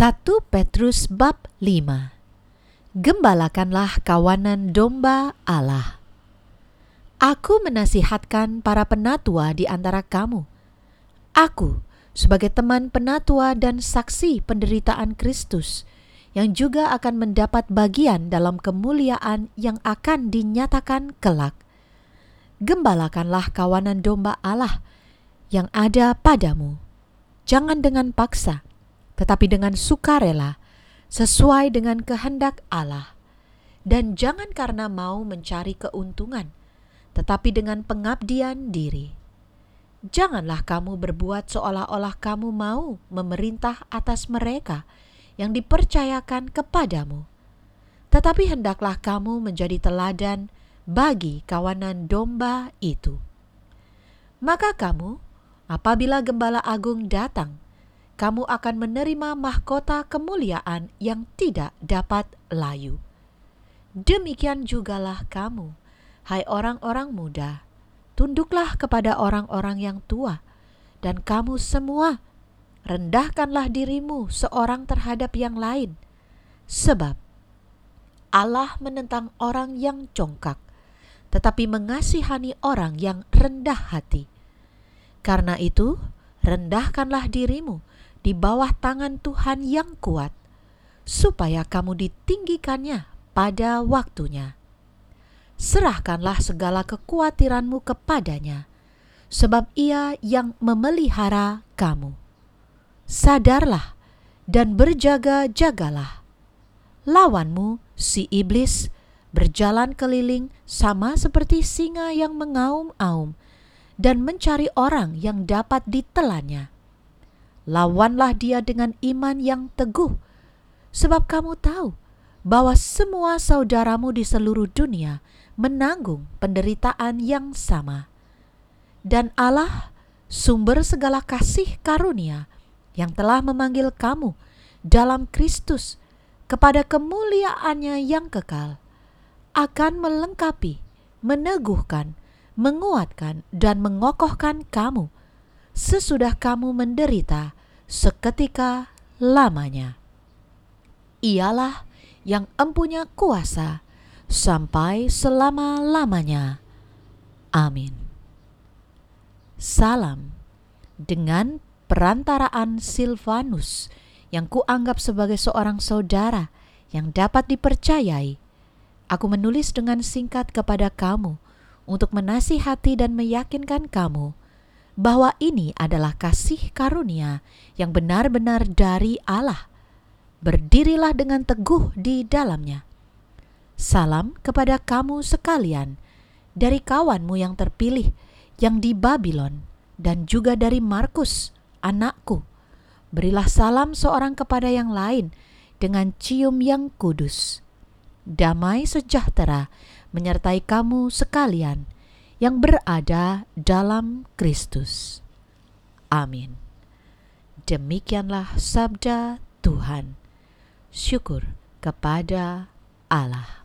1 Petrus bab 5 Gembalakanlah kawanan domba Allah. Aku menasihatkan para penatua di antara kamu. Aku sebagai teman penatua dan saksi penderitaan Kristus yang juga akan mendapat bagian dalam kemuliaan yang akan dinyatakan kelak. Gembalakanlah kawanan domba Allah yang ada padamu. Jangan dengan paksa, tetapi dengan sukarela, sesuai dengan kehendak Allah. Dan jangan karena mau mencari keuntungan, tetapi dengan pengabdian diri. Janganlah kamu berbuat seolah-olah kamu mau memerintah atas mereka yang dipercayakan kepadamu. Tetapi hendaklah kamu menjadi teladan bagi kawanan domba itu. Maka kamu, apabila gembala agung datang, kamu akan menerima mahkota kemuliaan yang tidak dapat layu. Demikian jugalah kamu, hai orang-orang muda, tunduklah kepada orang-orang yang tua, dan kamu semua rendahkanlah dirimu seorang terhadap yang lain, sebab Allah menentang orang yang congkak, tetapi mengasihani orang yang rendah hati. Karena itu, rendahkanlah dirimu di bawah tangan Tuhan yang kuat, supaya kamu ditinggikannya pada waktunya. Serahkanlah segala kekhawatiranmu kepadanya, sebab Ia yang memelihara kamu. Sadarlah dan berjaga-jagalah. Lawanmu, si iblis, berjalan keliling sama seperti singa yang mengaum-aum dan mencari orang yang dapat ditelannya lawanlah dia dengan iman yang teguh, sebab kamu tahu bahwa semua saudaramu di seluruh dunia menanggung penderitaan yang sama. Dan Allah, sumber segala kasih karunia, yang telah memanggil kamu dalam Kristus kepada kemuliaannya yang kekal, akan melengkapi, meneguhkan, menguatkan, dan mengokohkan kamu sesudah kamu menderita seketika lamanya. Ialah yang empunya kuasa sampai selama-lamanya. Amin. Salam dengan perantaraan Silvanus yang kuanggap sebagai seorang saudara yang dapat dipercayai. Aku menulis dengan singkat kepada kamu untuk menasihati dan meyakinkan kamu bahwa ini adalah kasih karunia yang benar-benar dari Allah. Berdirilah dengan teguh di dalamnya. Salam kepada kamu sekalian dari kawanmu yang terpilih yang di Babylon dan juga dari Markus, anakku. Berilah salam seorang kepada yang lain dengan cium yang kudus. Damai sejahtera menyertai kamu sekalian yang berada dalam Kristus. Amin. Demikianlah sabda Tuhan. Syukur kepada Allah.